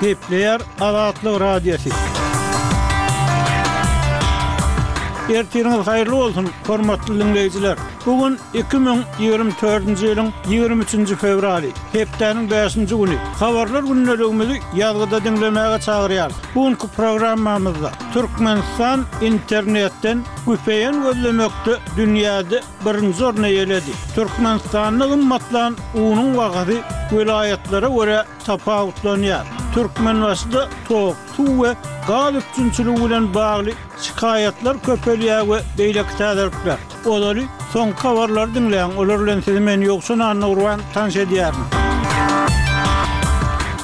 Gepleýär Azatlyk Radiosy. Ertiriňiz haýyrly bolsun, hormatly diňleýjiler. Bu gün 2024-nji ýylyň 23-nji fewraly, hepdäniň 5-nji güni. Habarlar gündeligimizi ýazgyda diňlemäge çagyrýar. Bu günki programmamyzda Türkmenistan internetden güpeýen gözlemekde dünýäde birinji orny eýeledi. Türkmenistanda gymmatlan unuň bahazy welaýatlara görä tapawutlanýar. Türkmenbaşyda tok, suw we gaz üpjünçiligi bilen bagly şikaýatlar köpelýär we beýleki täzelikler. Ozaly soňky habarlary diňläň, olar bilen sizi men Ýowşan Annagurban tanyş edýärin.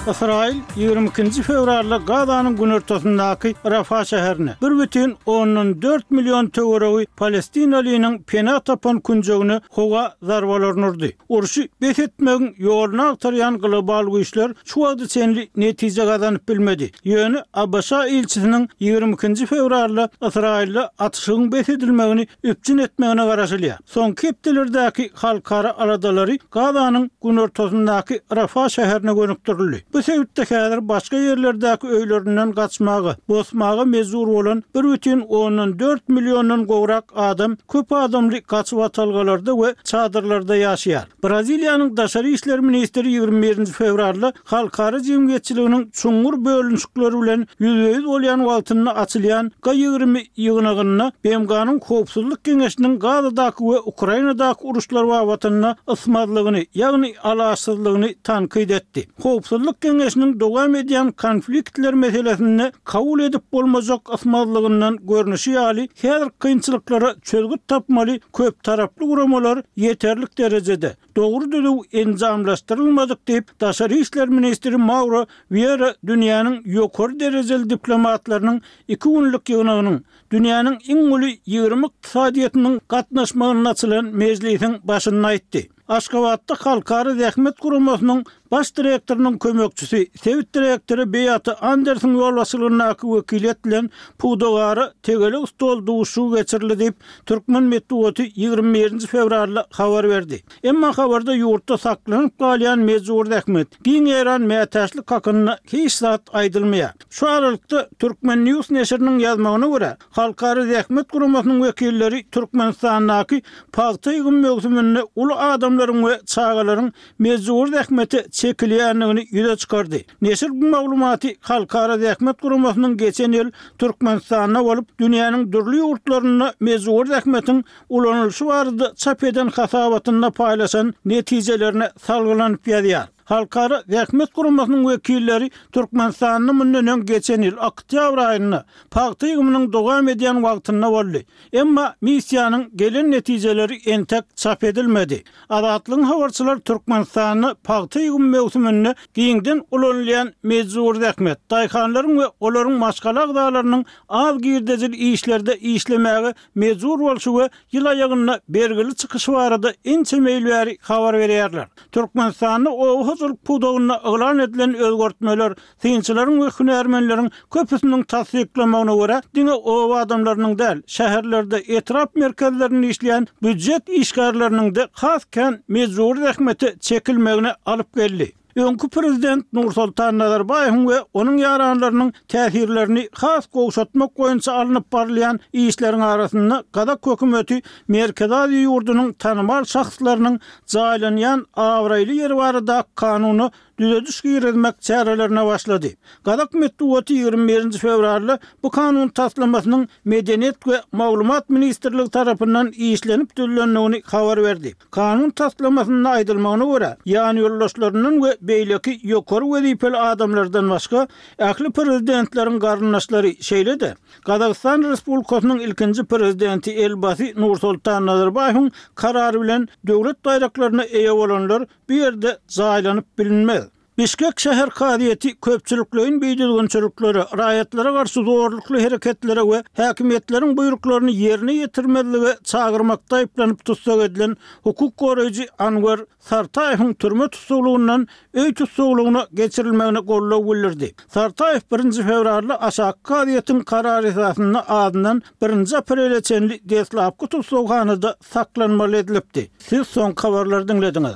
Ysraýyl Ýigrimi ikinji fewralda Gazanyň günortasyndaky Rafa şäherine bir bütin ondan dört million töweregi palestinalynyň pena tapan künjegine howa zarbalaryny urdy. Urşy bes etmegiň ýoluny agtarýan global güýçler şu wagta çenli netije gazanyp bilmedi. Ýöne ABŞ-a ilçisiniň ýigrimi ikinji fewralda Ysraýylda atyşygyň bes edilmegini üpjün etmegine garaşylýar. Soňky hepdelerdäki halkara aladalary Gazanyň günortasyndaky Rafah şäherine gönükdirildi. Bu sebitde häzir başga ýerlerdäki öýlerinden gaçmaga, bosmaga mejbur bolan bir bütin ondan dört milliondan gowrak adam köp adamly gaçybatalgalarda we çadyrlarda ýaşaýar. Braziliýanyň daşary işler ministri ýigrimi birinji fewralda halkara jemgyýetçiliginiň çuňňur bölünişikleri bilen ýüzbe-ýüz bolýan wagtynda açylýan G ýigrimi ýygnagynda BMG-niň Howpsuzlyk geňeşiniň Gazadaky we Ukrainadaky uruşlar babatynda ysmazlygyny, ýagny alaçsyzlygyny tankyt etdi. Howpsuzlyk geňeşiniň dowam edýän konfliktler meselesinde kabul edip bolmajak ysmazlygyndan görnüşi ýaly, häzirki kynçylyklara çözgüt tapmaly, Köptaraply guramalar ýeterlik derejede, dogry düzüw enjamlaşdyrylmadyk diýip, daşary işler ministri Mauro Wýera dünýäniň ýokary derejeli diplomatlarynyň iki günlük ýygnagynyň, dünýäniň iň uly ýigrimi ykdysadyýetiniň gatnaşmagynda açylan mejlisiň başynda aýtdy. Aşgabatda Halkara zähmet guramasynyň Baş direktorynyň kömekçisi, sebit direktory Beata Andersiň ýolbaşçylygyndaky wekiliýet bilen pudagara tegelek stol duşuşygy geçirildi diýip, türkmen metbugaty ýigrimi birinji fewralda habar berdi. Emma habarda ýurtda saklanyp galýan mejbury zähmet, giň ýaýran mätäçlik hakynda hiç zat aýdylmaýar. Şu aralykda, Turkmennews neşiriniň ýazmagyna görä, Halkara zähmet guramasynyň wekilleri Türkmenistandaky pagta egim möwsüminde uly adamlaryň we çagalaryň mejbury zähmete çekilýändigini ýüze çykardy. Neşir bu maglumaty Halkara zähmet guramasynyň geçen ýyl Türkmenistanda bolup, dünýäniň dürli ýurtlarynda mejbury zähmetiň ulanylyşy barada çap eden hasabatynda paýlaşan netijelerine salgylanyp ýazýar. Halkara zähmet guramasynyň wekilleri Türkmenistanda mundan öň geçen ýyl oktýabr aýynda pagta ýygymynyň dowam edýän wagtynda boldy. Emma missiýanyň gelen netijeleri entek çap edilmedi. Azatlygyň habarçylary Türkmenistanda pagta ýygym möwsüminde giňden ulanylýan mejbury zähmet, daýhanlaryň we olaryň maşgala agzalarynyň az girdejili işlerde işlemäge mejbur bolşy we ýyl aýagynda bergili çykyşy barada ençeme ýyl bäri habar berýärler. Türkmenistanda oba hojalyk pudagynda yglan edilen özgertmeler, synçylaryň we hünärmenleriň köpüsiniň tassyklamagyna görä, diňe oba adamlarynyň däl, şäherlerde, etrap merkezlerinde işleýän býujet işgärleriniň-de has kän mejbury zähmete çekilmegine alyp geldi. Öňki prezident Nursoltan Nazarbaýewiň we onuň ýaranlarynyň täsirlerini has gowşatmak boýunça alnyp barylýan işleriň arasynda gazak hökümeti Merkezi Aziýa ýurdunyň tanymal şahslarynyň jaýlanýan abraýly ýeri baradaky kanuna düzediş girizmek çärelerine başlady. Gazak metbugaty ýigrimi birinji fewralda bu kanun taslamasynyň Medeniýet we maglumat ministrligi tarapyndan işlenip düzülendigini habar berdi. Kanun taslamasynda aýdylmagyna görä, ýanýoldaşlaryndan we beýleki ýokary wezipeli adamlardan başga, ähli prezidentleriň garyndaşlary, şeýle-de, Gazagystan Respublikasynyň ilkinji prezidenti Elbasy Nursoltan Nazarbaýewiň karary bilen döwlet baýraklaryna eýe bolanlar bu ýerde jaýlanyp bilinmez. Bişkek şäher kazyýeti köpçülikleýin bidüzgünçiliklere, raýatlara garşy zorlukly hereketlere we häkimiýetleriň buýruklaryny ýerine ýetirmezlige çagyrmakda aýyplanyp tussag edilen hukuk goraýjy Anwer Sartaýewiň türme tussaglygyndan öý tussaglygyna geçirilmegine goldaw bildirdi. Sartaýew birinji fewralda aşaky kazyýetiň karary esasynda azyndan birinji aprele çenli deslapky tussaghanada saklanmaly edilipdi. Siz soňky habarlary diňlediňiz.